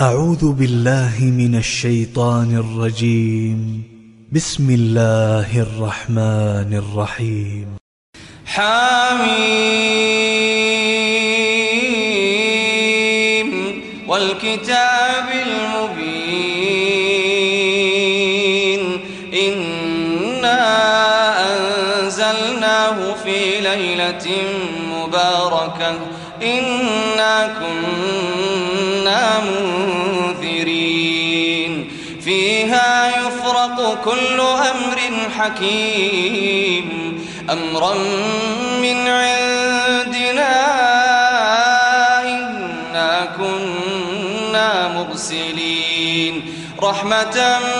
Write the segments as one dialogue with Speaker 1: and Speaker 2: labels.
Speaker 1: أعوذ بالله من الشيطان الرجيم. بسم الله الرحمن الرحيم.
Speaker 2: حميم والكتاب المبين. إنا أنزلناه في ليلة مباركة. إنا كنا منذرين. فيها يفرق كل أمر حكيم. أمرا من عندنا إنا كنا مرسلين. رحمة من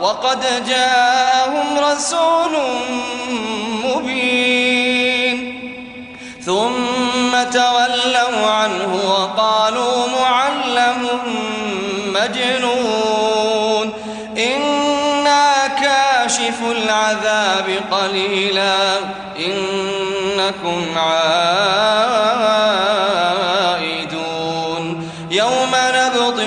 Speaker 2: وقد جاءهم رسول مبين. ثم تولوا عنه وقالوا معلم مجنون. إنا كاشف العذاب قليلا. إنكم عائدون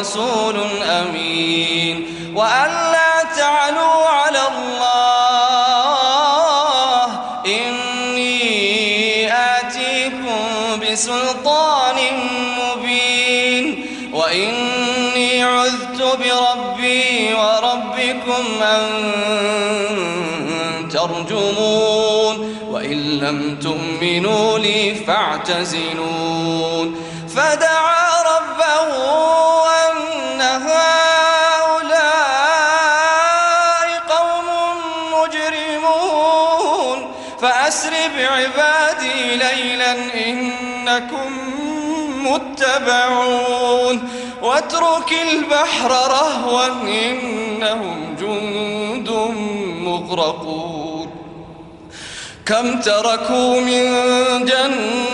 Speaker 2: رسول أمين. وأن لا تعلوا على الله. إني آتيكم بسلطان مبين. وإني عذت بربي وربكم أن ترجمون. وإن لم تؤمنوا لي فاعتزلون. فدعا ربه هؤلاء قوم مجرمون. فأسر بعبادي ليلا إنكم متبعون. واترك البحر رهوا إنهم جند مغرقون. كم تركوا من جنات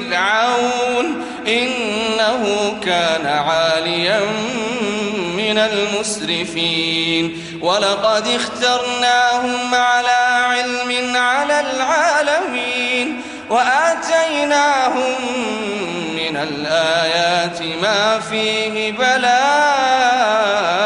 Speaker 2: فرعون إنه كان عاليا من المسرفين. ولقد اخترناهم على علم على العالمين. وآتيناهم من الآيات ما فيه بلاء.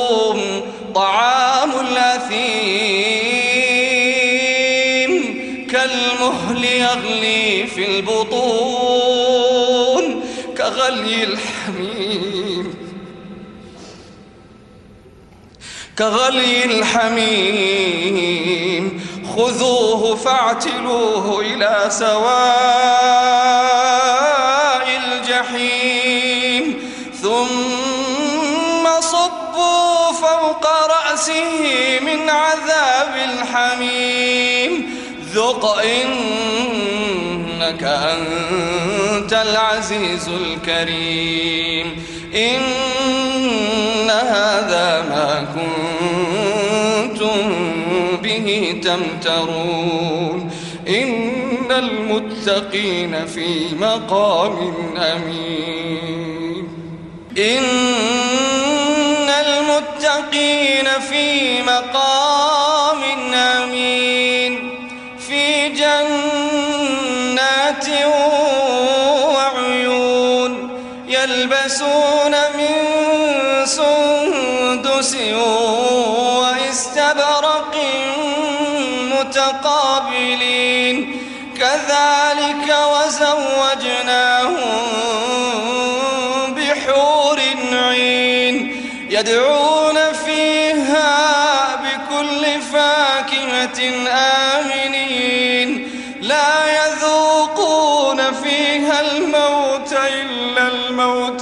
Speaker 2: يغلي في البطون كغلي الحميم. كغلي الحميم. خذوه فاعتلوه إلى سواء الجحيم. ثم صبوا فوق رأسه من عذاب الحميم. ذق إنك أنت العزيز الكريم. إن هذا ما كنتم به تمترون. إن المتقين في مقام أمين. إن يلبسون من سندس واستبرق متقابلين. كذلك وزوجناهم بحور عين. يدعون فيها بكل فاكهة آمنين. لا يذوقون فيها الموت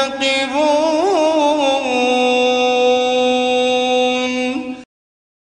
Speaker 2: إنهم مرتقبون